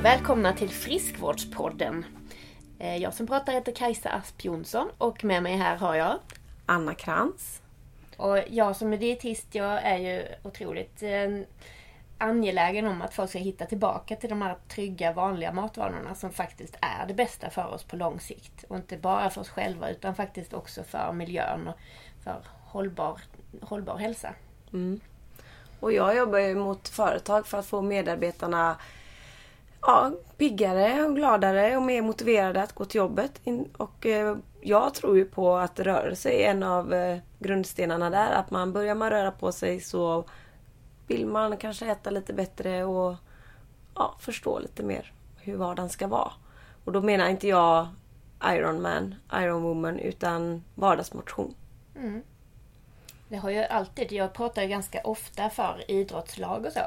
och välkomna till Friskvårdspodden. Eh, Jag som pratar heter Kajsa Asp Jonsson och med mig här har jag Anna Krantz. och jag som är dietist, jag är ju otroligt eh, angelägen om att folk ska hitta tillbaka till de här trygga vanliga matvanorna som faktiskt är det bästa för oss på lång sikt. Och inte bara för oss själva utan faktiskt också för miljön och för hållbar, hållbar hälsa. Och jag jobbar ju mot företag för att få medarbetarna ja, piggare och gladare och mer motiverade att gå till jobbet. Och eh, jag tror ju på att rörelse är en av eh, grundstenarna där. Att man börjar man röra på sig så vill man kanske äta lite bättre och ja, förstå lite mer hur vardagen ska vara. Och då menar inte jag Iron Man, Iron Woman utan vardagsmotion. Mm. Det har jag alltid, jag pratar ju ganska ofta för idrottslag och så.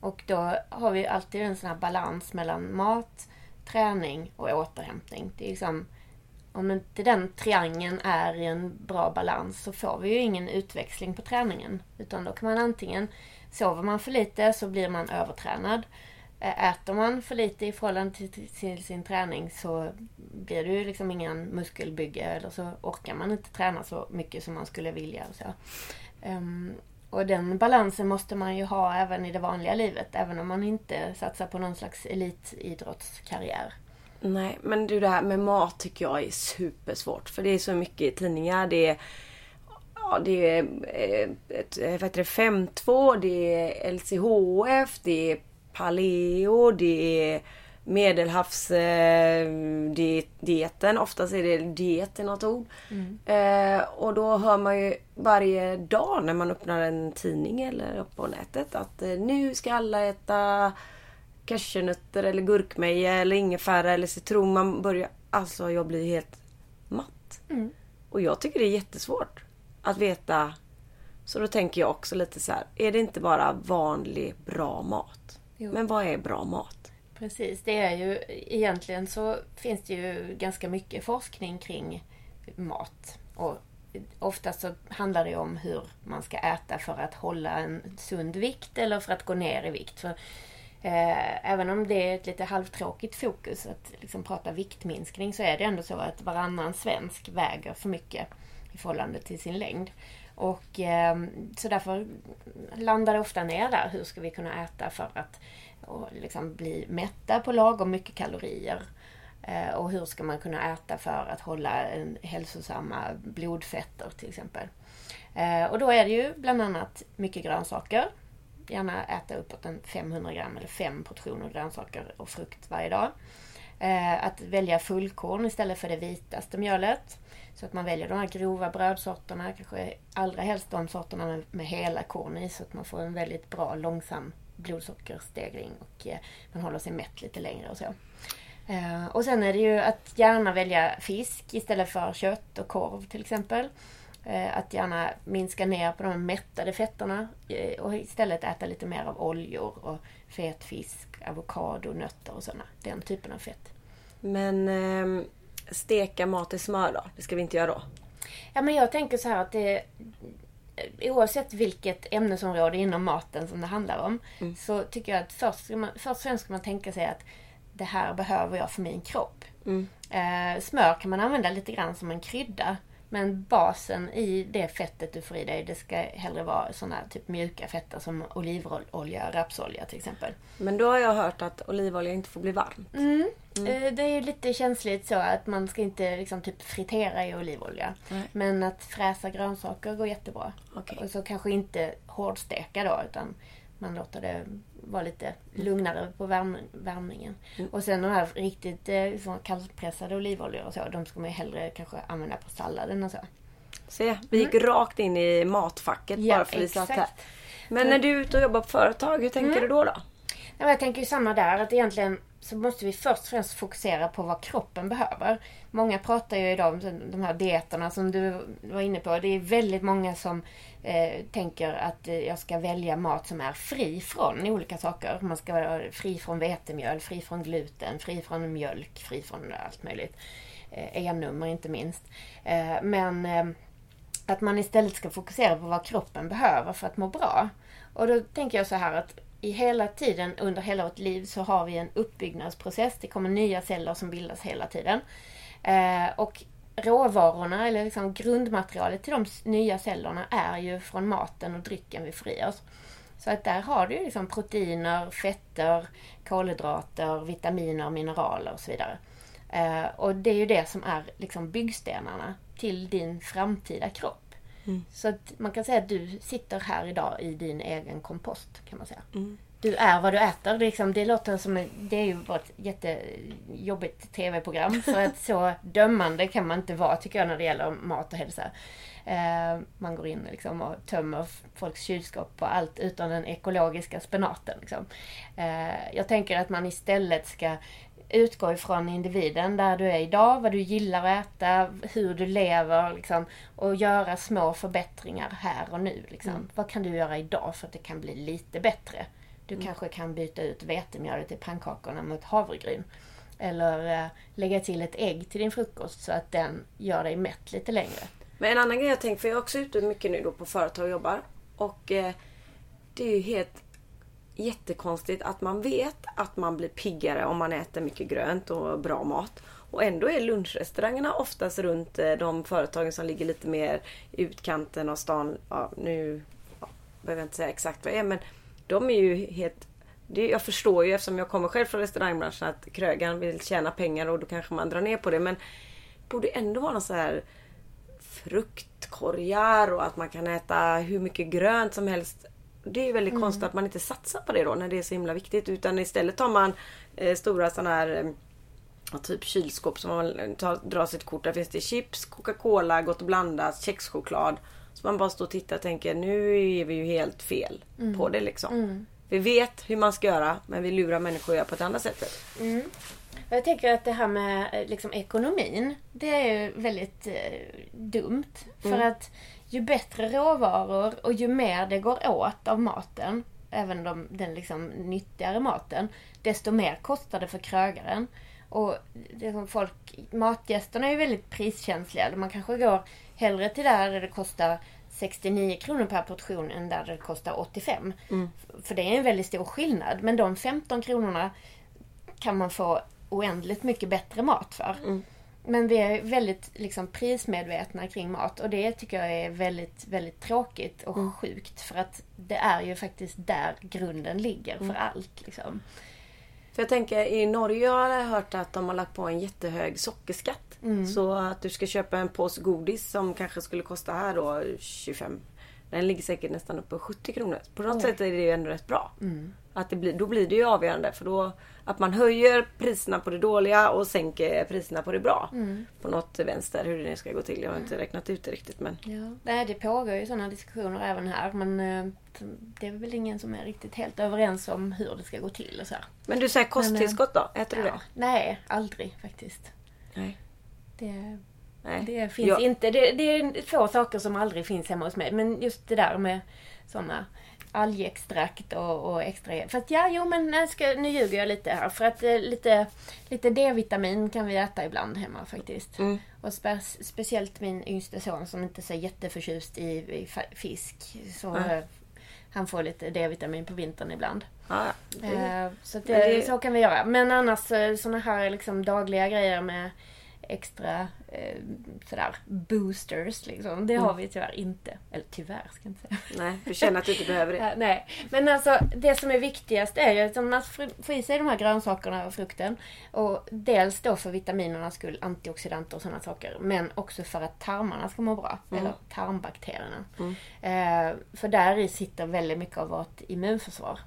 Och då har vi alltid en sån här balans mellan mat, träning och återhämtning. Det är liksom, om inte den triangeln är i en bra balans så får vi ju ingen utväxling på träningen. Utan då kan man antingen, sover man för lite så blir man övertränad. Äter man för lite i förhållande till, till, till sin träning så blir det ju liksom ingen muskelbygge eller så orkar man inte träna så mycket som man skulle vilja. Och, så. Um, och den balansen måste man ju ha även i det vanliga livet, även om man inte satsar på någon slags elitidrottskarriär. Nej, men du det här med mat tycker jag är supersvårt. För det är så mycket i tidningar. Det är, ja, det är eh, ett, eh, vad heter det, 5.2, det är LCHF, det är paleo, det är medelhavs eh. Oftast är det diet i något ord. Eh, och då hör man ju varje dag när man öppnar en tidning eller på nätet att eh, nu ska alla äta cashewnötter eller gurkmeja eller ingefära eller citron. Man börjar... Alltså jag blir helt matt. Och jag tycker det är jättesvårt att veta. Så då tänker jag också lite så här. Är det inte bara vanlig bra mat? Jo. Men vad är bra mat? Precis, det är ju egentligen så finns det ju ganska mycket forskning kring mat. Och oftast så handlar det om hur man ska äta för att hålla en sund vikt eller för att gå ner i vikt. För, eh, även om det är ett lite halvtråkigt fokus att liksom prata viktminskning så är det ändå så att varannan svensk väger för mycket i förhållande till sin längd. Och eh, så därför landar det ofta ner där. Hur ska vi kunna äta för att och liksom bli mätta på lagom mycket kalorier? Eh, och hur ska man kunna äta för att hålla en hälsosamma blodfetter till exempel? Eh, och då är det ju bland annat mycket grönsaker. Gärna äta uppåt en 500 gram eller fem portioner grönsaker och frukt varje dag. Eh, att välja fullkorn istället för det vitaste mjölet. Så att man väljer de här grova brödsorterna, kanske allra helst de sorterna med, med hela korn i så att man får en väldigt bra långsam blodsockerstegring och eh, man håller sig mätt lite längre och så. Eh, och sen är det ju att gärna välja fisk istället för kött och korv till exempel. Eh, att gärna minska ner på de mättade fetterna och istället äta lite mer av oljor och fet fisk, avokado, nötter och sådana. Den typen av fett. Men ehm, steka mat i smör då? Det ska vi inte göra då? Ja, men jag tänker så här att det, oavsett vilket ämnesområde inom maten som det handlar om så tycker jag att först, ska man, först och främst ska man tänka sig att det här behöver jag för min kropp. Eh, smör kan man använda lite grann som en krydda. Men basen i det fettet du får i dig, det ska hellre vara sådana typ mjuka fetter som olivolja, rapsolja till exempel. Men då har jag hört att olivolja inte får bli varm. Eh, Det är ju lite känsligt så att man ska inte liksom typ fritera i olivolja. Nej. Men att fräsa grönsaker går jättebra. Okej. Och så kanske inte hårdsteka då utan man låter det vara lite lugnare på värm värmningen. Och sen de här riktigt eh, såna kallpressade olivoljor och så, de ska man ju hellre kanske använda på salladen och så. Se, vi gick rakt in i matfacket Ja, bara för att vi satt här. Men när du är ute och jobbar på företag, hur tänker du då? då? Ja, jag tänker ju samma där, att egentligen så måste vi först och främst fokusera på vad kroppen behöver. Många pratar ju idag om de här dieterna som du var inne på. Det är väldigt många som eh, tänker att eh, jag ska välja mat som är fri från olika saker. Man ska vara fri från vetemjöl, fri från gluten, fri från mjölk, fri från allt möjligt. Eh, E-nummer inte minst. Eh, men eh, att man istället ska fokusera på vad kroppen behöver för att må bra. Och då tänker jag så här att i hela tiden under hela vårt liv så har vi en uppbyggnadsprocess. Det kommer nya celler som bildas hela tiden. Eh, och råvarorna, eller liksom grundmaterialet till de nya cellerna är ju från maten och drycken vi får i oss. Så att där har du ju liksom proteiner, fetter, kolhydrater, vitaminer, mineraler och så vidare. Eh, och det är ju det som är liksom byggstenarna till din framtida kropp. Mm. Så att man kan säga att du sitter här idag i din egen kompost kan man säga. Mm. Du är vad du äter. Liksom, det låter som det är ju bara ett jättejobbigt tv-program. För att så dömande kan man inte vara tycker jag när det gäller mat och hälsa. Eh, man går in liksom och tömmer folks kylskåp på allt utom den ekologiska spenaten. Liksom. Eh, jag tänker att man istället ska utgå ifrån individen där du är idag, vad du gillar att äta, hur du lever liksom, och göra små förbättringar här och nu. Liksom. Vad kan du göra idag för att det kan bli lite bättre? Du kanske kan byta ut vetemjölet i pannkakorna mot havregryn. Eller eh, lägga till ett ägg till din frukost så att den gör dig mätt lite längre. Men en annan grej jag tänkt, för jag är också ute mycket nu då på företag och jobbar. Och eh, det är ju helt jättekonstigt att man vet att man blir piggare om man äter mycket grönt och bra mat. Och ändå är lunchrestaurangerna oftast runt eh, de företagen som ligger lite mer i utkanten av stan. Ja, nu ja, behöver jag inte säga exakt vad det är men de är ju helt det, jag förstår ju eftersom jag kommer själv från restaurangbranschen att krögaren vill tjäna pengar och då kanske man drar ner på det. Men det borde ändå vara någon så här fruktkorgar och att man kan äta hur mycket grönt som helst. Det är ju väldigt konstigt att man inte satsar på det då när det är så himla viktigt. Utan istället tar man eh, stora sådana här eh, typ kylskåp som man tar, drar sitt kort. Där finns det chips, Coca-Cola, Gott och blandat, kexchoklad. Så man bara står och tittar och tänker nu är vi ju helt fel på det liksom. Vi vet hur man ska göra men vi lurar människor att göra på ett annat sätt. Jag tänker att det här med eh, liksom, ekonomin, det är ju väldigt eh, dumt. För att ju bättre råvaror och ju mer det går åt av maten, även de, den liksom nyttigare maten, desto mer kostar det för krögaren. Och det som folk, matgästerna är ju väldigt priskänsliga. Man kanske går hellre till där det kostar 69 kronor per portion än där det kostar 85. För det är en väldigt stor skillnad. Men de 15 kronorna kan man få oändligt mycket bättre mat för. Men vi är väldigt liksom, prismedvetna kring mat och det tycker jag är väldigt, väldigt tråkigt och sjukt för att det är ju faktiskt där grunden ligger för allt. Liksom. För jag tänker i Norge har jag hört att de har lagt på en jättehög sockerskatt. Så att du ska köpa en påse godis som kanske skulle kosta här då 25. Den ligger säkert nästan uppe på 70 kronor. På något sätt är det ju ändå rätt bra. Att det blir, då blir det ju avgörande för då att man höjer priserna på det dåliga och sänker priserna på det bra. På något vänster hur det nu ska gå till. Jag har inte räknat ut det riktigt men. Ja. Nej, det pågår ju sådana diskussioner även här men eh, det är väl ingen som är riktigt helt överens om hur det ska gå till och så här. Men du säger kosttillskott då? Äter du Ja. det? Nej, aldrig faktiskt. Nej. Det, Nej. det finns Ja. inte. Det, det är få saker som aldrig finns hemma hos mig. Men just det där med sådana algextrakt och, och extra... Fast ja, jo men nu, ska, nu ljuger jag lite här. För att eh, lite, lite D-vitamin kan vi äta ibland hemma faktiskt. Mm. Och spe, speciellt min yngste son som inte är så jätteförtjust i, i fisk. Så Ja. eh, han får lite D-vitamin på vintern ibland. Ja, ja. Det- Eh, Så, det, det- så kan vi göra. Men annars sådana här liksom dagliga grejer med extra eh, sådär boosters liksom. Det Mm. har vi tyvärr inte. Eller tyvärr ska jag inte säga. Nej, du känner att du inte behöver det. Eh, nej. Men alltså det som är viktigast är ju att få i sig de här grönsakerna och frukten. Och dels då för vitaminernas skull, antioxidanter och sådana saker. Men också för att tarmarna ska må bra. Eller tarmbakterierna. Eh, för där i sitter väldigt mycket av vårt immunförsvar.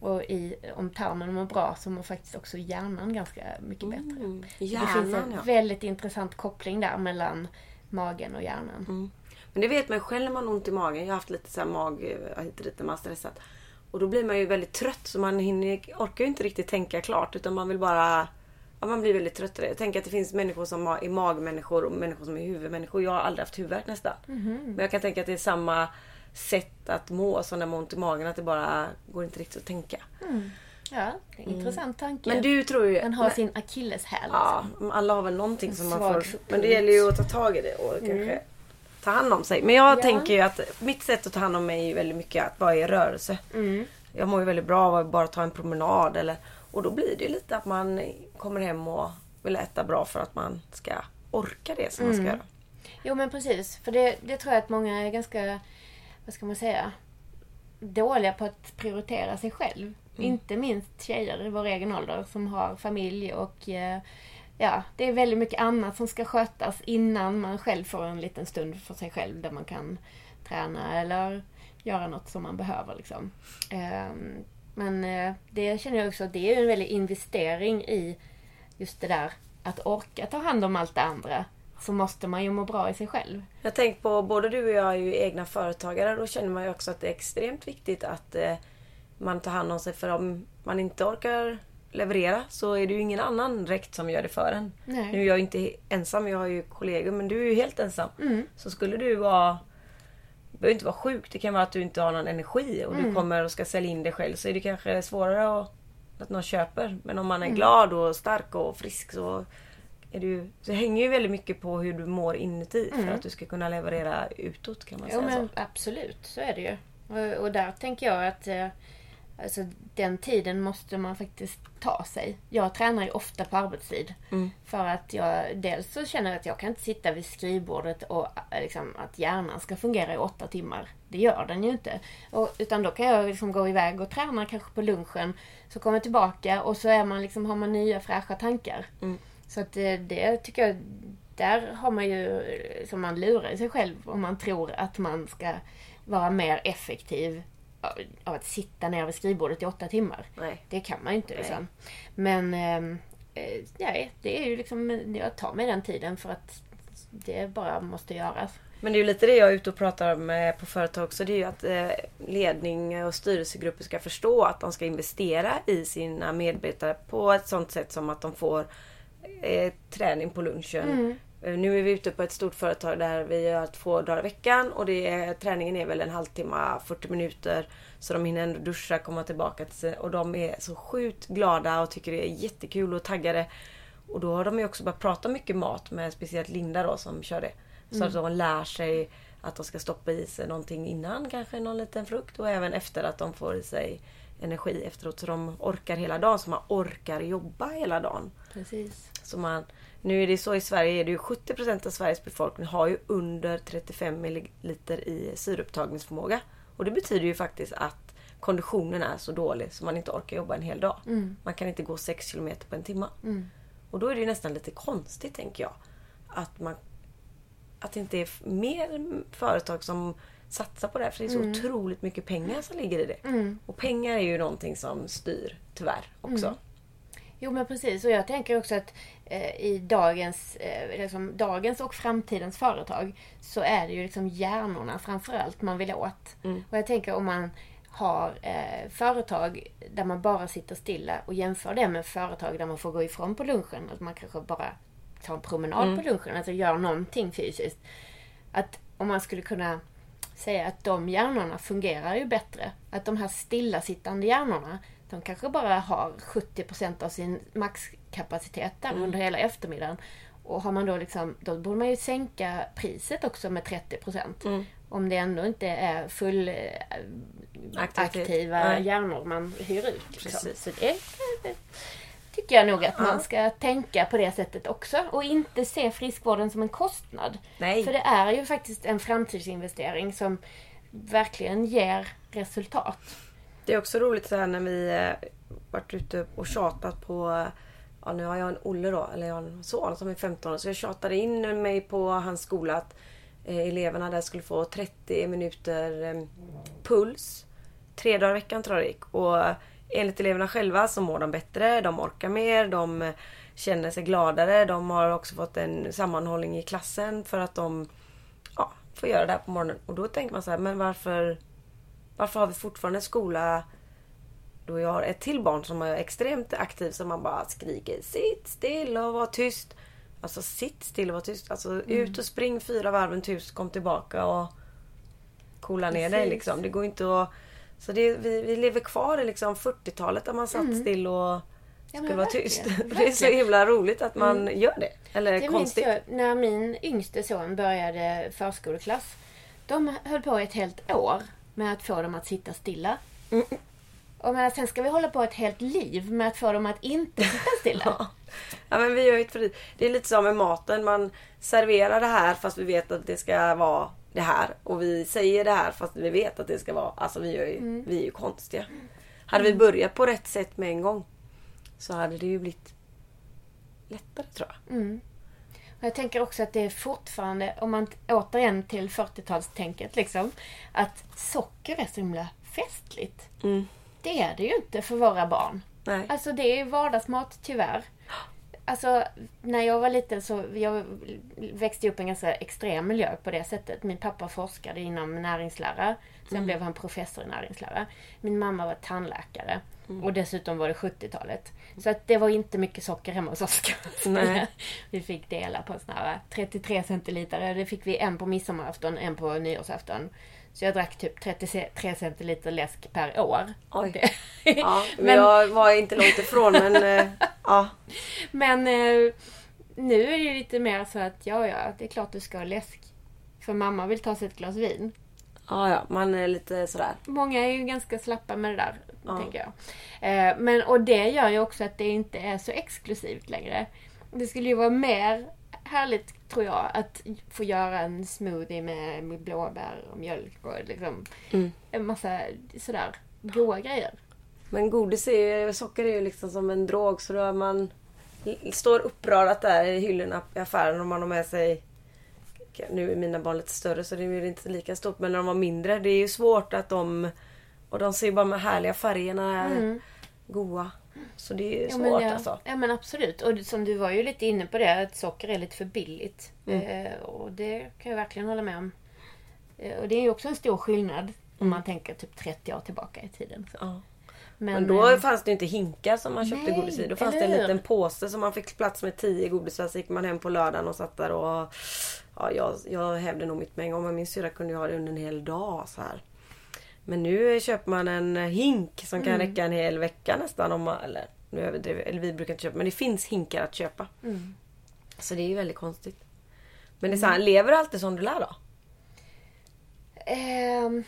Och i, om tarmen mår bra så mår faktiskt också hjärnan ganska mycket bättre. Mm. det finns Hjärnan en ja. väldigt intressant koppling där mellan magen och hjärnan. Mm. Men det vet man ju själv när man har ont i magen. Jag har haft lite så här mag, vad heter det, när man har stressat. Och då blir man ju väldigt trött så man hinner, orkar ju inte riktigt tänka klart utan man vill bara Ja, man blir väldigt trött. Jag tänker att det finns människor som är magmänniskor och människor som är huvudmänniskor. Jag har aldrig haft huvudvärk nästan. Men jag kan tänka att det är samma sätt att må som när man har ont i magen. Att det bara går inte riktigt att tänka. Ja, det är en intressant tanke. Men du tror ju... Den har sin akilleshäl. Ja, liksom. alla har väl någonting som man får... Men det gäller ju att ta tag i det och kanske ta hand om sig. Men jag Ja. tänker ju att mitt sätt att ta hand om mig är ju väldigt mycket att vara i rörelse. Mm. jag mår ju väldigt bra av att bara ta en promenad. Eller, och då blir det ju lite att man kommer hem och vill äta bra för att man ska orka det som man ska göra. Jo men precis. För det, det tror jag att många är ganska, vad ska man säga, dåliga på att prioritera sig själv. Inte minst tjejer i vår egen ålder som har familj och eh, ja, det är väldigt mycket annat som ska skötas innan man själv får en liten stund för sig själv där man kan träna eller göra något som man behöver. Liksom. Ehm, Men eh, det känner jag också, det är en väldig investering i just det där att orka ta hand om allt det andra. Så måste man ju må bra i sig själv. Jag tänker på, både du och jag är ju egna företagare. Då känner man ju också att det är extremt viktigt att eh, man tar hand om sig. För om man inte orkar leverera så är det ju ingen annan direkt som gör det för en. Nej. Nu är jag ju inte ensam, jag har ju kollegor. Men du är ju helt ensam. Mm. Så skulle du vara... Det behöver inte vara sjuk. Det kan vara att du inte har någon energi och Mm. du kommer och ska sälja in dig själv. Så är det kanske svårare att, att någon köper. Men om man är Mm. glad och stark och frisk så är det ju, så det hänger ju väldigt mycket på hur du mår inuti för att du ska kunna leverera utåt kan man Mm. Jo säga så. absolut, så är det ju. Och, och där tänker jag att eh, alltså, den tiden måste man faktiskt ta sig. Jag tränar ju ofta på arbetstid. Mm. För att jag dels så känner att jag kan inte sitta vid skrivbordet och eh, liksom, att hjärnan ska fungera i åtta timmar. Det gör den ju inte. Och, utan då kan jag liksom gå iväg och träna kanske på lunchen. Så kommer jag tillbaka och så är man liksom, har man nya fräscha tankar. Mm. Så att det, det tycker jag, där har man ju, som man lurar sig själv om man tror att man ska vara mer effektiv av- att sitta ner vid skrivbordet i åtta timmar. Nej. Det kan man ju inte liksom. Men ehm, eh, nej, det är ju liksom, jag tar mig den tiden för att det bara måste göras. Men det är ju lite det jag är ute och pratar med på företag också. Det är ju att eh, ledning och styrelsegrupper ska förstå att de ska investera i sina medarbetare på ett sånt sätt som att de får eh, träning på lunchen. Eh, Nu är vi ute på ett stort företag där vi gör två dagar i veckan och det är, träningen är väl en halvtimme, 40 minuter. Så de hinner ändå duscha, komma tillbaka till sig. Och de är så sjukt glada och tycker det är jättekul och taggade. Och då har de ju också börjat prata mycket mat med speciellt Linda då som kör det. Så att de lär sig att de ska stoppa i sig någonting innan, kanske någon liten frukt och även efter att de får i sig energi efteråt. Så de orkar hela dagen, så man orkar jobba hela dagen. Precis. Så man, nu är det så i Sverige, är det ju 70% av Sveriges befolkning har ju under 35 milliliter i syreupptagningsförmåga. Och det betyder ju faktiskt att konditionen är så dålig så man inte orkar jobba en hel dag. Man kan inte gå 6 km på en timme. Och då är det ju nästan lite konstigt tänker jag. Att, man, att det inte är mer företag som satsar på det här. För det är så otroligt mycket pengar som ligger i det. Och pengar är ju någonting som styr tyvärr också. Jo men precis och jag tänker också att eh, i dagens, eh, liksom, dagens och framtidens företag så är det ju liksom hjärnorna framförallt man vill åt. Och jag tänker om man har eh, företag där man bara sitter stilla och jämför det med företag där man får gå ifrån på lunchen. Att man kanske bara tar en promenad på lunchen, alltså gör någonting fysiskt. Att om man skulle kunna säga att de hjärnorna fungerar ju bättre. Att de här stillasittande hjärnorna, de kanske bara har 70% av sin maxkapacitet där under hela eftermiddagen. Och har man då liksom, då borde man ju sänka priset också med 30%. Om det ändå inte är full eh, aktiva Nej. hjärnor man hyr ut. Liksom. Precis. Så det, det tycker jag nog att man ska tänka på det sättet också. Och inte se friskvården som en kostnad. Nej. För det är ju faktiskt en framtidsinvestering som verkligen ger resultat. Det är också roligt så här när vi eh, varit ute och tjatat på Ja, nu har jag en Olle då, eller jag har en son som är 15 år. Så jag tjatade in mig på hans skola att eh, eleverna där skulle få 30 minuter eh, puls. Tre dagar i veckan tror jag det gick. Och enligt eleverna själva så mår de bättre, de orkar mer, de känner sig gladare. De har också fått en sammanhållning i klassen för att de ja, får göra det här på morgonen. Och då tänker man så här, men varför varför har vi fortfarande skola då jag har ett till barn som är extremt aktiv som man bara skriker sitt still och var tyst. Alltså sitt still och var tyst. Alltså ut och spring fyra varv runt huset, kom tillbaka och coola ner dig Precis. liksom. Det går inte att... Så det, vi, vi lever kvar i liksom 40-talet där man satt still och skulle men vara tyst. verkligen. Det är så himla roligt att man gör det. Eller Det konstigt. jag när min yngste son började förskoleklass. De höll på ett helt år med att få dem att sitta stilla. Och men, sen ska vi hålla på ett helt liv med att få dem att inte sitta stilla. Ja. ja men vi gör ju ett fri... Det är lite som med maten. Man serverar det här fast vi vet att det ska vara det här. Och vi säger det här fast vi vet att det ska vara... Alltså vi, gör ju, Mm. vi är ju konstiga. Hade vi börjat på rätt sätt med en gång så hade det ju blivit lättare tror jag. Mm. Och jag tänker också att det är fortfarande, om man återigen till 40-talstänket liksom, att socker är så himla festligt. Mm. Det är det ju inte för våra barn. Nej. Alltså det är vardagsmat tyvärr. Alltså när jag var liten så jag växte upp i en ganska extrem miljö på det sättet. Min pappa forskade inom näringslära. Sen blev han professor i näringslära. Min mamma var tandläkare. Och dessutom var det 70-talet. Så att det var inte mycket socker hemma hos. Nej. Vi fick dela på såna här 33 centiliter. Det fick vi en på midsommarafton, en på nyårsafton. Så jag drack typ 33 centiliter läsk per år. Oj. Ja, men jag var inte långt ifrån men eh, ja. Men eh, nu är det lite mer så att ja, ja, det är klart du ska ha läsk. För mamma vill ta sig ett glas vin. Ja, ja, man är lite sådär. Många är ju ganska slappa med det där, Ja. tänker jag. Eh, men, och det gör ju också att det inte är så exklusivt längre. Det skulle ju vara mer härligt, tror jag, att få göra en smoothie med, med blåbär och mjölk och liksom Mm. en massa sådär goda grejer. Men godis är ju, socker är ju liksom som en drog så då man l- står uppradat där i hyllorna i affären om man har med sig nu är mina barn lite större så det är inte lika stort men när de var mindre det är ju svårt att de och de ser ju bara de härliga färgerna Mm. goa. Så det är Ja svårt men, ja, alltså. ja men absolut. Och som du var ju lite inne på det, att socker är lite för billigt. Mm. Eh, och det kan jag verkligen hålla med om. Eh, och det är ju också en stor skillnad om man tänker typ 30 år tillbaka i tiden. Ja. Men, Men då eh, fanns det ju inte hinkar som man köpte nej, godis i. Då fanns det en liten påse som man fick plats med tio godisar. Så gick man hem på lördagen och satt där och... Ja, jag, jag hävde nog mitt med en gång. Men min syrra kunde ju ha det under en hel dag så här. Men nu köper man en hink som kan Mm. räcka en hel vecka nästan. Om man, eller, nu överdriver eller vi brukar inte köpa. Men det finns hinkar att köpa. Mm. Så det är ju väldigt konstigt. Men det är så här, lever du alltid som du lär då? Ehm,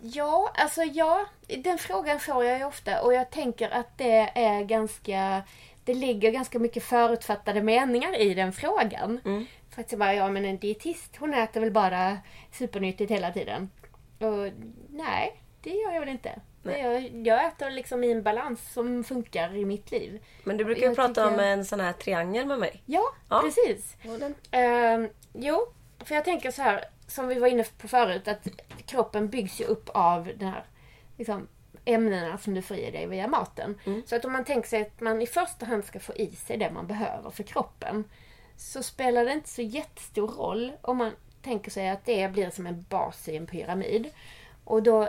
ja, alltså ja. Den frågan får jag ju ofta och jag tänker att det är ganska... Det ligger ganska mycket förutfattade meningar i den frågan. Mm. För att jag bara, ja men en dietist hon äter väl bara supernyttigt hela tiden. Och nej, det gör jag väl inte. Nej. Jag, jag äter liksom i en balans som funkar i mitt liv. Men du brukar ju Jag prata tycker- om en sån här triangel med mig. Ja, Ja. precis. Ehm, jo, för jag tänker så här, som vi var inne på förut, att kroppen byggs ju upp av den här liksom, ämnena som du får i dig via maten. Mm. Så att om man tänker sig att man i första hand ska få i sig det man behöver för kroppen, så spelar det inte så jättestor roll om man tänker sig att det blir som en bas i en pyramid. Och då,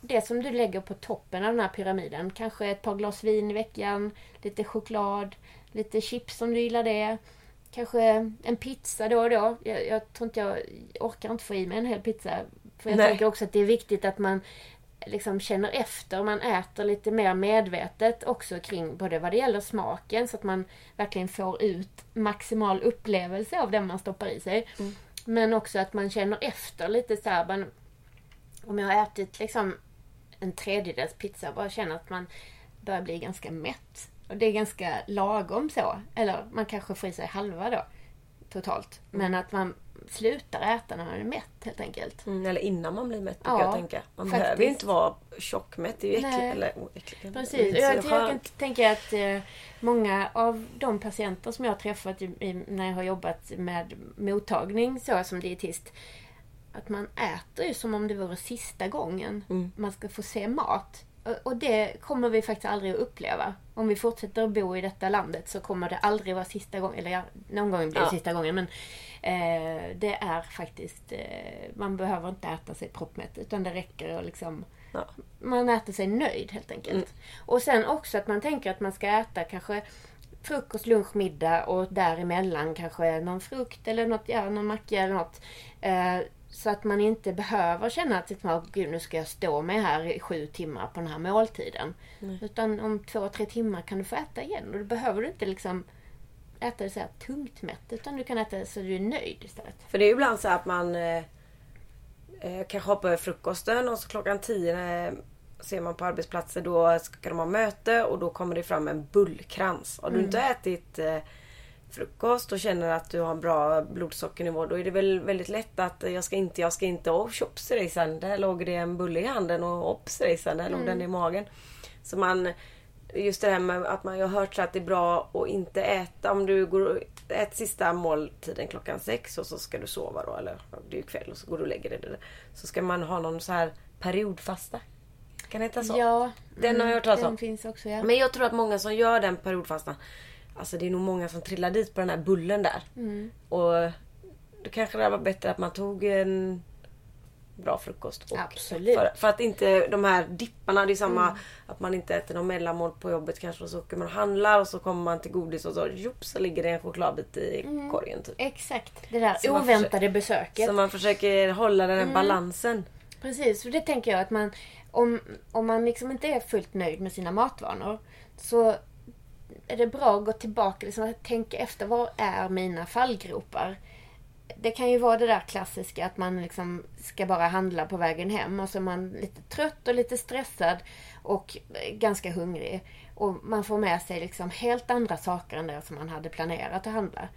det som du lägger på toppen av den här pyramiden, kanske ett par glas vin i veckan, lite choklad, lite chips om du gillar det, kanske en pizza då och då. Jag, jag tror inte jag orkar inte få i mig en hel pizza. För jag Nej. tänker också att det är viktigt att man liksom känner efter. Man äter lite mer medvetet också kring både vad det gäller smaken så att man verkligen får ut maximal upplevelse av det man stoppar i sig. Mm. Men också att man känner efter lite så här, man, Om jag har ätit liksom en tredjedels pizza och bara känner att man börjar bli ganska mätt. Och det är ganska lagom så. Eller man kanske får i sig halva då. Totalt. Men att man slutar äta när man är mätt helt enkelt. Mm, eller innan man blir mätt brukar Ja, jag tänka. Man faktiskt. behöver ju inte vara tjockmätt. Det är ju äckligt. Eller, oh, äckligt. Precis. jag, jag kan tänka att eh, många av de patienter som jag har träffat i, när jag har jobbat med mottagning så som dietist. Att man äter ju som om det vore sista gången Mm. man ska få se mat. Och, det kommer vi faktiskt aldrig att uppleva. Om vi fortsätter att bo i detta landet så kommer det aldrig vara sista gången. Eller ja, någon gång blir det Ja. sista gången. Men eh, det är faktiskt... Eh, man behöver inte äta sig proppmätt. Utan det räcker att liksom Ja. man äter sig nöjd helt enkelt. Mm. Och sen också att man tänker att man ska äta kanske frukost, lunch, middag och däremellan kanske någon frukt eller något, ja, någon macka eller något. Eh, så att man inte behöver känna att oh, gud, nu ska jag stå med här i sju timmar på den här måltiden. Nej. Utan om två, tre timmar kan du få äta igen. Och då behöver du inte liksom äta det så här tungt mätt. Utan du kan äta det så du är nöjd istället. För det är ju ibland så att man eh, eh, kanske hoppar över frukosten och så klockan tio när ser man på arbetsplatser då ska de ha möte och då kommer det fram en bullkrans. Har du inte ätit eh, frukost och känner att du har en bra blodsockernivå då är det väl väldigt lätt att jag ska inte, jag ska inte och tjops rejsan, där låg det en bulle i handen och ops rejsan, där låg den i magen. Så man, just det här med att man har hört så att det är bra att inte äta om du går äter sista måltiden klockan sex och så ska du sova då eller det är ju kväll och så går du och lägger dig. Så ska man ha någon så här periodfasta. Kan det heta så? Ja, Den har jag hört talas den om. finns också ja. Men jag tror att många som gör den periodfastan Alltså det är nog många som trillar dit på den här bullen där. Mm. Och då kanske det var bättre att man tog en bra frukost. Och Absolut. För, för att inte de här dipparna, det är samma Mm. att man inte äter någon mellanmål på jobbet kanske och så åker man och handlar och så kommer man till godis och så jopp så ligger det en chokladbit i Mm. korgen typ. Exakt, det där Så oväntade besöket. Så man försöker hålla den här Mm. balansen. Precis, för det tänker jag att man om, om man liksom inte är fullt nöjd med sina matvanor så är det bra att gå tillbaka liksom, att tänka efter vad är mina fallgropar? Det kan ju vara det där klassiska att man liksom ska bara handla på vägen hem och så är man lite trött och lite stressad och eh, ganska hungrig. Och man får med sig liksom helt andra saker än det som man hade planerat att handla.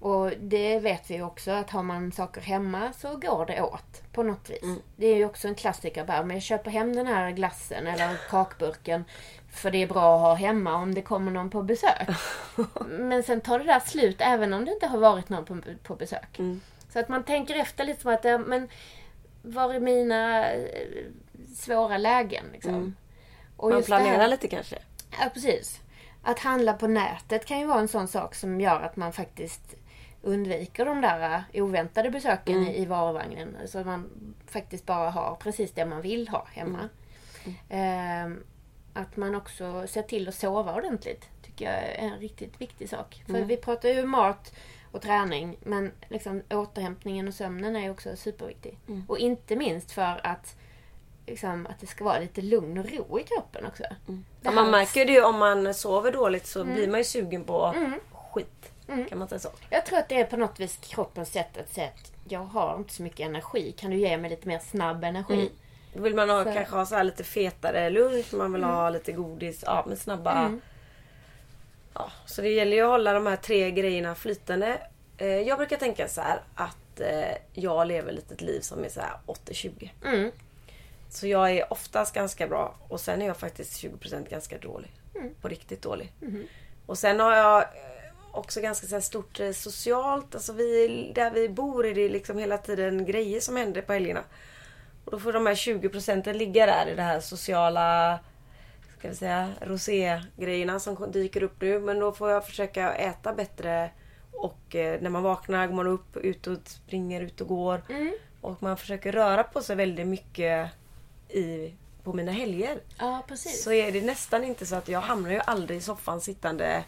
Och det vet vi ju också att har man saker hemma så går det åt på något vis. Det är ju också en klassiker bara, men jag köper hem den här glassen eller kakburken för det är bra att ha hemma om det kommer någon på besök. men sen tar det där slut även om det inte har varit någon på, på besök. Så att man tänker efter lite som att, men var är mina eh, svåra lägen? Liksom? Och Man just det här- planerar lite kanske. Ja, precis. Att handla på nätet kan ju vara en sån sak som gör att man faktiskt undviker de där eh, oväntade besöken i, i varuvagnen. Så att man faktiskt bara har precis det man vill ha hemma. Ehm, att man också ser till att sova ordentligt tycker jag är en riktigt viktig sak. För vi pratar ju mat och träning men liksom återhämtningen och sömnen är också superviktig. Och inte minst för att liksom, att det ska vara lite lugn och ro i kroppen också. Det Ja, man märker det ju om man sover dåligt så Mm. blir man ju sugen på skit. Kan man säga så? Jag tror att det är på något vis kroppens sätt att säga att jag har inte så mycket energi. Kan du ge mig lite mer snabb energi? Då vill man ha, Så- kanske ha så här lite fetare lunch, man vill ha lite godis, ja men snabba. Ja, så det gäller ju att hålla de här tre grejerna flytande. Eh, Jag brukar tänka så här att eh, jag lever lite ett liv som är så här 80-20. Mm. Så jag är oftast ganska bra och sen är jag faktiskt 20% ganska dålig. På riktigt dålig. Och sen har jag eh, också ganska så stort socialt. Alltså vi, där vi bor är det liksom hela tiden grejer som händer på helgerna. Och då får de här 20 procenten ligga där i det här sociala ska vi säga, rosé-grejerna som dyker upp nu. Men då får jag försöka äta bättre. Och eh, när man vaknar går man upp, ut och springer, ut och går. Och man försöker röra på sig väldigt mycket i, på mina helger. Ja, precis. Så är det nästan inte så att jag hamnar ju aldrig i soffan sittande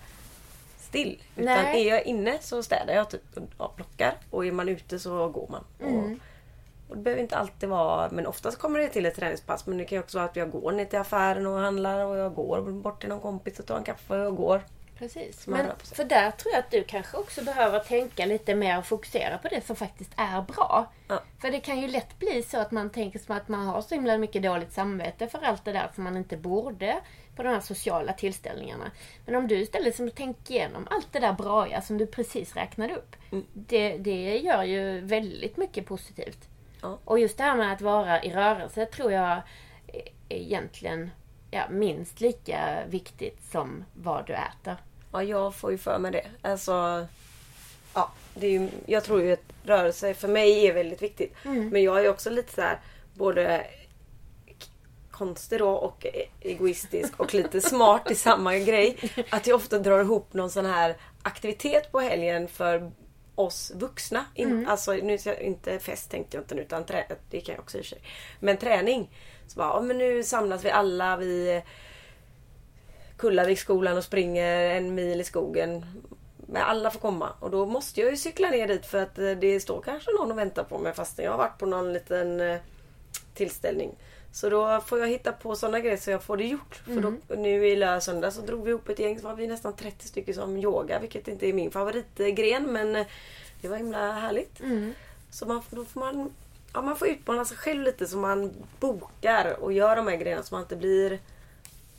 still. Utan Nej. är jag inne så städar jag typ och plockar. Och är man ute så går man. Och, och det behöver inte alltid vara, men oftast kommer det till ett träningspass. Men det kan ju också vara att jag går ner till affären och handlar och jag går bort till någon kompis och tar en kaffe och jag går. Precis. Men för där tror jag att du kanske också behöver tänka lite mer och fokusera på det som faktiskt är bra. Ja. För det kan ju lätt bli så att man tänker som att man har så himla mycket dåligt samvete för allt det där som man inte borde på de här sociala tillställningarna. Men om du istället som tänker igenom allt det där bra som du precis räknade upp. Mm. Det, det gör ju väldigt mycket positivt. Ja. Och just det här med att vara i rörelse tror jag är egentligen ja, minst lika viktigt som vad du äter. Ja, jag får ju för mig det. Alltså, ja, det är ju, jag tror ju att rörelse för mig är väldigt viktigt. Men jag är också lite så här både konstig då och e- egoistisk och lite smart i samma grej. Att jag ofta drar ihop någon sån här aktivitet på helgen för oss vuxna. In, Alltså nu inte fest tänkte jag inte nu utan trä, det kan jag också i och för sig. Men träning. Så bara, men nu samlas vi alla vid Kullaviksskolan och springer en mil i skogen. Men alla får komma och då måste jag ju cykla ner dit för att eh, det står kanske någon och väntar på mig fast jag har varit på någon liten eh, tillställning. Så då får jag hitta på sådana grejer så jag får det gjort. För då, nu i lördag söndag så drog vi ihop ett gäng så var vi nästan 30 stycken som yoga vilket inte är min favoritgren men eh, det var himla härligt. Så man, då får man ja, man får utmana sig själv lite så man bokar och gör de här grejerna så man inte blir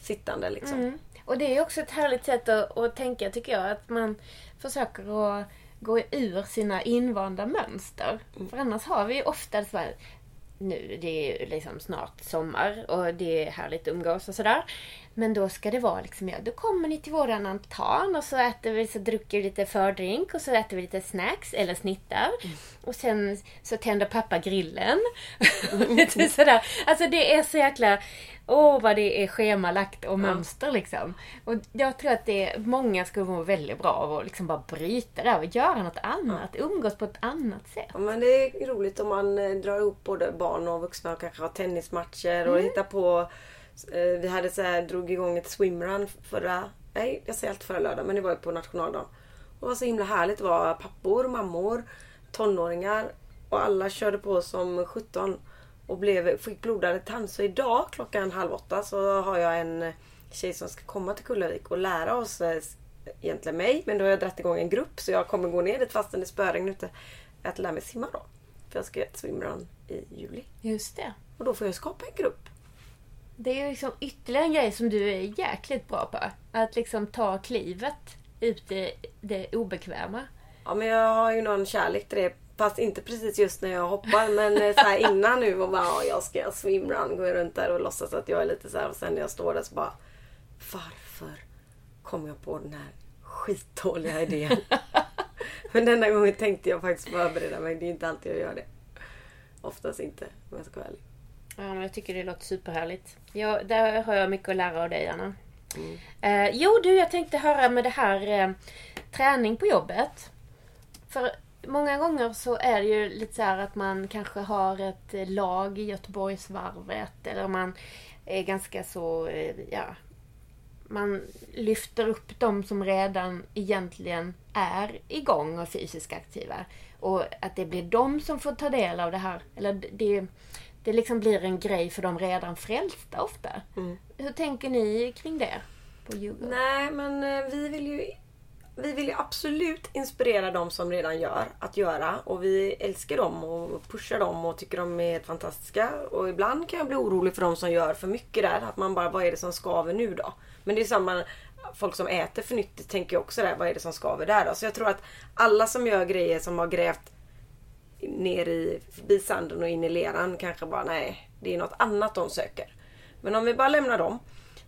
sittande liksom. Mm. Och det är också ett härligt sätt att, att tänka tycker jag. Att man försöker att gå ur sina invanda mönster. För annars har vi ofta så här, nu, det är ju liksom snart sommar och det är härligt att umgås och sådär. Men då ska det vara liksom, ja, då kommer ni till våran altan och så äter vi, så dricker vi lite fördrink och så äter vi lite snacks eller snittar. Och sen så tänder pappa grillen. lite sådär. Alltså det är så jäkla, åh vad det är schemalagt och mönster liksom. Och jag tror att det många skulle må väldigt bra av att liksom bara bryta det och göra något annat. Umgås på ett annat sätt. Ja, men det är roligt om man eh, drar ihop både barn och vuxna och kanske har tennismatcher och hittar på eh, Vi hade så här, drog igång ett swimrun förra, nej jag säger alltid förra lördag men det var ju på nationaldagen. Och det var så himla härligt. Det var pappor, mammor, tonåringar och alla körde på som 17 och blev, fick blodade tand. Så idag klockan halv åtta så har jag en tjej som ska komma till Kullavik och lära oss, eh, egentligen mig, men då har jag dragit igång en grupp så jag kommer gå ner dit fastän det spöregn ute. Att lära mig simma då. För jag ska göra ett swimrun i juli. Just det. Och då får jag skapa en grupp. Det är liksom ytterligare en grej som du är jäkligt bra på. Att liksom ta klivet ut i det obekväma. Ja men jag har ju någon kärlek till det. Fast inte precis just när jag hoppar men eh, så här innan nu och bara ja, jag ska göra swimrun. Går jag runt där och låtsas att jag är lite så här och sen när jag står där så bara Varför kom jag på den här skitdåliga idén? men denna gången tänkte jag faktiskt förbereda mig. Det är inte alltid jag gör det. Oftast inte om jag ska vara ärlig. Ja, men jag tycker det låter superhärligt. Ja, där har jag mycket att lära av dig, Anna. Eh, jo, du, jag tänkte höra med det här eh, träning på jobbet. För många gånger så är det ju lite så här att man kanske har ett eh, lag i Göteborgsvarvet eller man är ganska så, eh, ja, man lyfter upp de som redan egentligen är igång och fysiskt aktiva. Och att det blir de som får ta del av det här. Eller det, det liksom blir en grej för de redan frälsta ofta. Hur tänker ni kring det på Djurgården? Nej men eh, vi vill ju vi vill ju absolut inspirera de som redan gör att göra och vi älskar dem och pushar dem och tycker de är fantastiska. Och ibland kan jag bli orolig för de som gör för mycket där. Att man bara, vad är det som skaver nu då? Men det är samma, folk som äter för nyttigt tänker också där, vad är det som skaver där då? Så jag tror att alla som gör grejer som har grävt ner i förbi sanden och in i leran kanske bara, nej, det är något annat de söker. Men om vi bara lämnar dem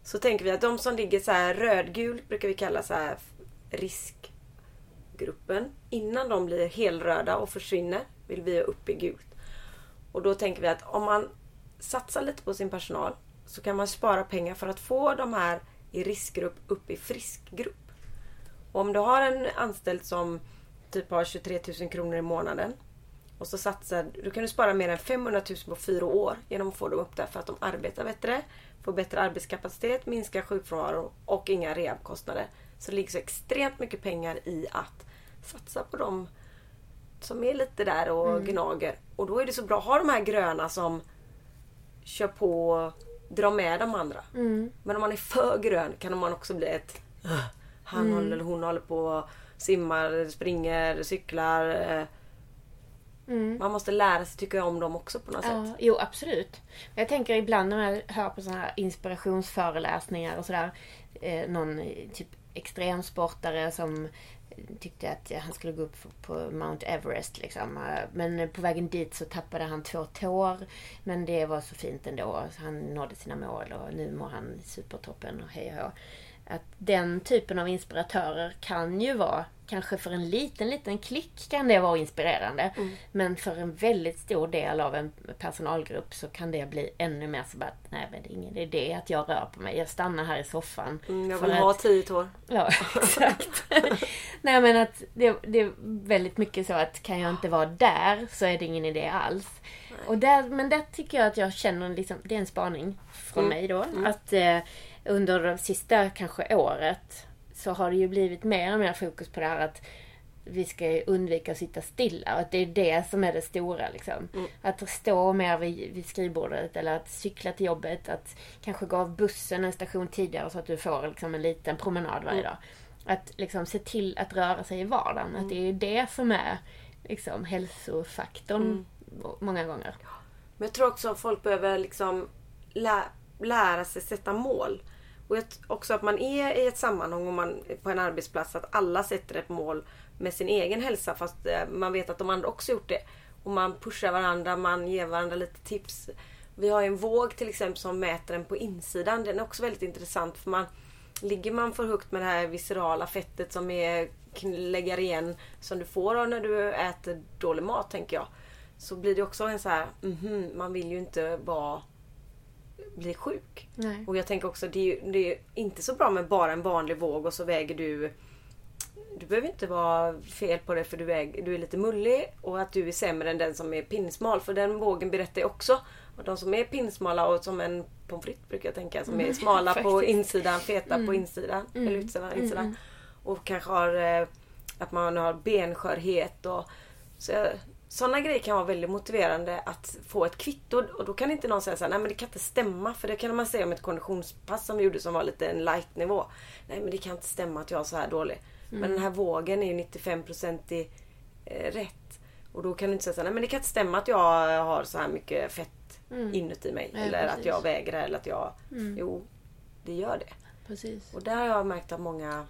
så tänker vi att de som ligger så här rödgult, brukar vi kalla så här riskgruppen. Innan de blir helröda och försvinner vill vi ha upp i gult. Och då tänker vi att om man satsar lite på sin personal så kan man spara pengar för att få de här i riskgrupp upp i friskgrupp. Och om du har en anställd som typ har 23 000 kronor i månaden och så satsar, då kan du spara mer än 500 000 på fyra år genom att få dem upp där för att de arbetar bättre, får bättre arbetskapacitet, minskar sjukfrånvaro och inga rehabkostnader. Så det ligger så extremt mycket pengar i att satsa på dem som är lite där och gnager. Och då är det så bra att ha de här gröna som kör på och drar med de andra. Men om man är för grön kan man också bli ett "Ugh, han håller, eller hon håller på simmar, springer, cyklar. eh, Man måste lära sig tycka om dem också på något sätt. Ja, jo absolut. Jag tänker ibland när jag hör på sådana här inspirationsföreläsningar och sådär. Eh, någon typ extremsportare som tyckte att ja, han skulle gå upp på Mount Everest liksom. Men på vägen dit så tappade han två tår. Men det var så fint ändå. Så han nådde sina mål och nu mår han supertoppen och hej och hå. Att den typen av inspiratörer kan ju vara, kanske för en liten, liten klick kan det vara inspirerande. Men för en väldigt stor del av en personalgrupp så kan det bli ännu mer så bara att nej men det är ingen idé att jag rör på mig. Jag stannar här i soffan. Mm, jag för vill att- ha tio tår. Ja, exakt. Nej men att det, det är väldigt mycket så att kan jag inte vara där så är det ingen idé alls. Och där, men där tycker jag att jag känner liksom, det är en spaning från mig då. Att eh, under det sista kanske året så har det ju blivit mer och mer fokus på det här att vi ska undvika att sitta stilla. Och att det är det som är det stora. Liksom. Att stå mer vid, vid skrivbordet eller att cykla till jobbet. Att kanske gå av bussen en station tidigare så att du får liksom, en liten promenad varje dag. Att liksom, se till att röra sig i vardagen. Att det är det som är liksom, hälsofaktorn många gånger. Men jag tror också att folk behöver liksom lä lära sig sätta mål. Och jag, också att man är i ett sammanhang och man på en arbetsplats att alla sätter ett mål med sin egen hälsa fast eh, man vet att de andra också gjort det. Och man pushar varandra, man ger varandra lite tips. Vi har en våg till exempel som mäter den på insidan. Den är också väldigt intressant för man Ligger man för högt med det här viscerala fettet som är lägger igen som du får när du äter dålig mat tänker jag. Så blir det också en så här, mm man vill ju inte vara bli sjuk. Nej. Och jag tänker också det är, det är inte så bra med bara en vanlig våg och så väger du du behöver inte vara fel på det för du är, du är lite mullig och att du är sämre än den som är pinsmal. För den vågen berättar ju också. Och de som är pinsmala och som en pommes frites brukar jag tänka. Som är mm, smala på insidan, feta mm. på insidan. Mm. Eller utsidan, insidan. Mm. Och kanske har eh, att man har benskörhet och så, sådana grejer kan vara väldigt motiverande att få ett kvitto. Och då kan inte någon säga så här, nej men det kan inte stämma. För det kan man säga om ett konditionspass som vi gjorde som var lite en light nivå. Nej men det kan inte stämma att jag är så här dålig. Mm. Men den här vågen är ju 95% i, eh, rätt. Och då kan du inte säga så här, nej men det kan inte stämma att jag har så här mycket fett mm. inuti mig. Nej, eller precis. att jag väger eller att jag... Mm. Jo, det gör det. Precis. Och där har jag märkt att många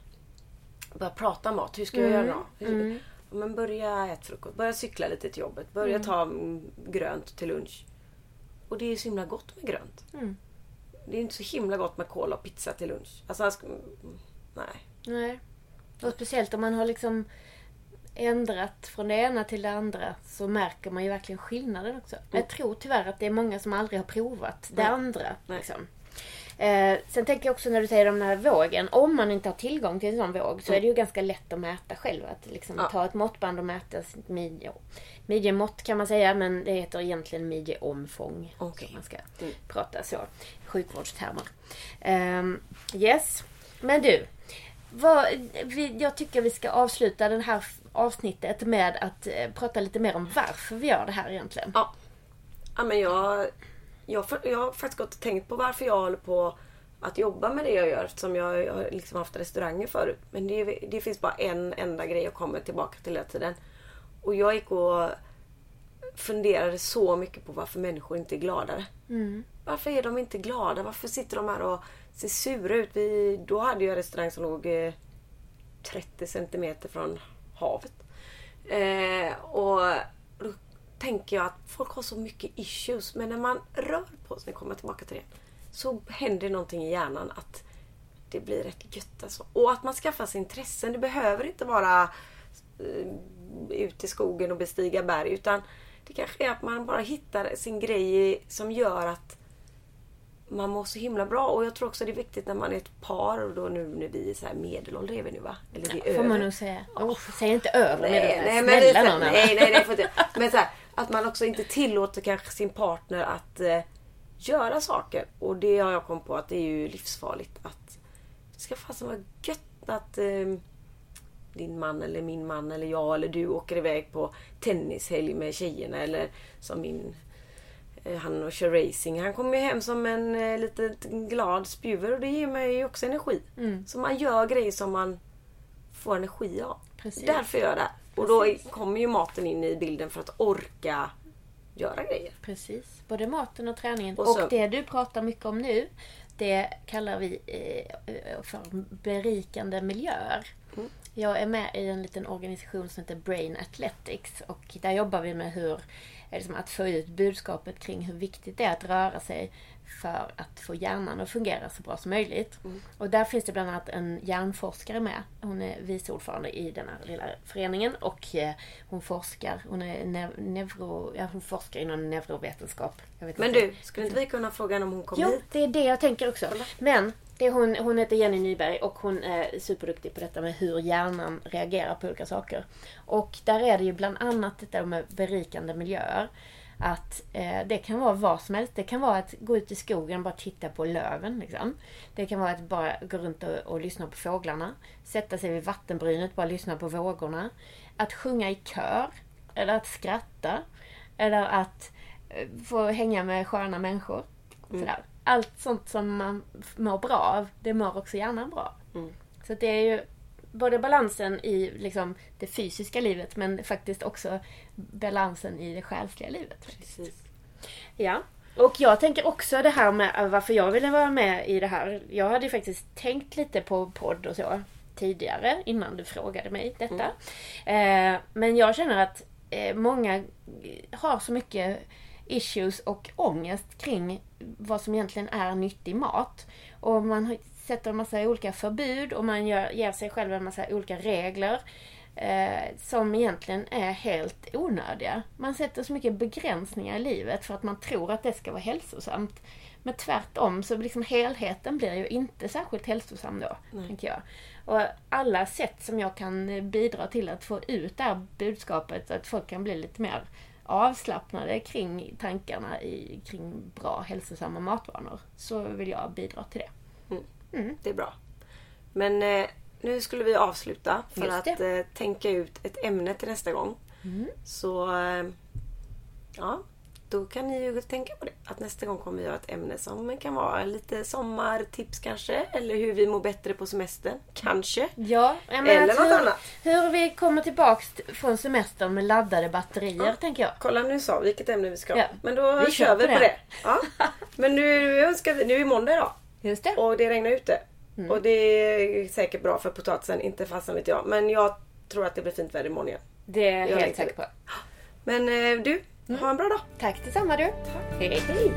börjar prata mat. Hur ska jag göra då? Men börja äta frukost. Börja cykla lite till jobbet. Börja mm. ta grönt till lunch. Och det är så himla gott med grönt. Mm. Det är inte så himla gott med cola och pizza till lunch. Alltså, nej. Nej. Och speciellt om man har liksom ändrat från det ena till det andra så märker man ju verkligen skillnaden också. Mm. Jag tror tyvärr att det är många som aldrig har provat det andra. Liksom. Eh, sen tänker jag också när du säger om den här vågen. Om man inte har tillgång till en sån våg så är det ju ganska lätt att mäta själv. Att liksom ja. ta ett måttband och mäta sitt midje. Midjemått kan man säga men det heter egentligen midjeomfång. Okay. man ska mm. prata så. Sjukvårdstermer. Eh, yes. Men du. Vad, vi, jag tycker vi ska avsluta det här avsnittet med att eh, prata lite mer om varför vi gör det här egentligen. Ja. Ja men jag jag, jag har faktiskt gått och tänkt på varför jag håller på att jobba med det jag gör. Som jag har liksom haft restauranger förut. Men det, det, finns bara en enda grej jag kommer tillbaka till hela tiden. Och jag gick och funderade så mycket på varför människor inte är gladare. Mm. Varför är de inte glada? Varför sitter de här och ser sura ut? Vi, då hade jag en restaurang som låg 30 eh, centimeter från havet. Eh, och tänker jag att folk har så mycket issues. Men när man rör på sig, kommer tillbaka till det, så händer någonting i hjärnan att det blir rätt gött alltså. Och att man skaffar sig intressen. Det behöver inte vara uh, ut i skogen och bestiga berg. Utan det kanske är att man bara hittar sin grej som gör att man mår så himla bra. Och jag tror också det är viktigt när man är ett par och då nu när vi är så här medelålder är vi nu va? Eller det är ja, över. får man nog säga. Oh, säg inte över nej, nej, men, någon nej, nej, nej, nej, Men så här, att man också inte tillåter kanske sin partner att eh, göra saker. Och det har jag kommit på att det är ju livsfarligt. Att det ska fasen vara gött att eh, din man eller min man eller jag eller du åker iväg på tennishelg med tjejerna. Eller som min eh, han och kör racing. Han kommer ju hem som en eh, liten glad spjuver och det ger mig ju också energi. Mm. Så man gör grejer som man får energi av. Precis. Därför gör jag det. Och då kommer ju maten in i bilden för att orka göra grejer. Precis. Både maten och träningen. Och, så, och det du pratar mycket om nu, det kallar vi eh, för berikande miljöer. Mm. Jag är med i en liten organisation som heter Brain Athletics och där jobbar vi med hur, liksom att få ut budskapet kring hur viktigt det är att röra sig för att få hjärnan att fungera så bra som möjligt. Mm. Och där finns det bland annat en hjärnforskare med. Hon är vice ordförande i den här lilla föreningen och eh, hon forskar. Hon, är neuro, ja, hon forskar inom neurovetenskap. Men du, skulle inte vi kunna fråga henne om hon kommer hit? Jo, det är det jag tänker också. Men det är hon, hon heter Jenny Nyberg och hon är superduktig på detta med hur hjärnan reagerar på olika saker. Och där är det ju bland annat detta med berikande miljöer. Att eh, det kan vara vad som helst. Det kan vara att gå ut i skogen och bara titta på löven. Liksom. Det kan vara att bara gå runt och, och lyssna på fåglarna. Sätta sig vid vattenbrynet bara lyssna på vågorna. Att sjunga i kör. Eller att skratta. Eller att eh, få hänga med sköna människor. Mm. Allt sånt som man mår bra av, det mår också hjärnan bra. Mm. Så det är ju både balansen i liksom, det fysiska livet men faktiskt också balansen i det själsliga livet. Precis. Ja. Och jag tänker också det här med varför jag ville vara med i det här. Jag hade ju faktiskt tänkt lite på podd och så tidigare innan du frågade mig detta. Eh, men jag känner att eh, många har så mycket issues och ångest kring vad som egentligen är nyttig mat. Och man sätter en massa olika förbud och man gör, ger sig själv en massa olika regler. Eh, som egentligen är helt onödiga. Man sätter så mycket begränsningar i livet för att man tror att det ska vara hälsosamt. Men tvärtom så liksom helheten blir ju inte särskilt hälsosam då, tänker jag. Och alla sätt som jag kan bidra till att få ut det här budskapet, att folk kan bli lite mer avslappnade kring tankarna i, kring bra hälsosamma matvanor, så vill jag bidra till det. Det är bra. Men eh, nu skulle vi avsluta för Just att. Mm. eh, tänka ut ett ämne till nästa gång. Så eh, ja, då kan ni ju tänka på det. Att nästa gång kommer vi göra ett ämne som kan vara lite sommartips kanske. Eller hur vi mår bättre på semestern. Kanske. Ja, Eller något hur, annat. Hur vi kommer tillbaks från semestern med laddade batterier, tänker jag. Kolla nu sa vi vilket ämne vi ska ha. Ja, Men då vi kör vi på det. det. Ja. Men nu, önskar vi, nu är måndag idag. Just det. Och det regnar ute. Mm. Och det är säkert bra för potatisen, inte fasen vet jag. Men jag tror att det blir fint väder imorgon igen. Det är jag helt längtar säker på. Men eh, du, ha en bra dag. Tack detsamma du. Hej. Hej.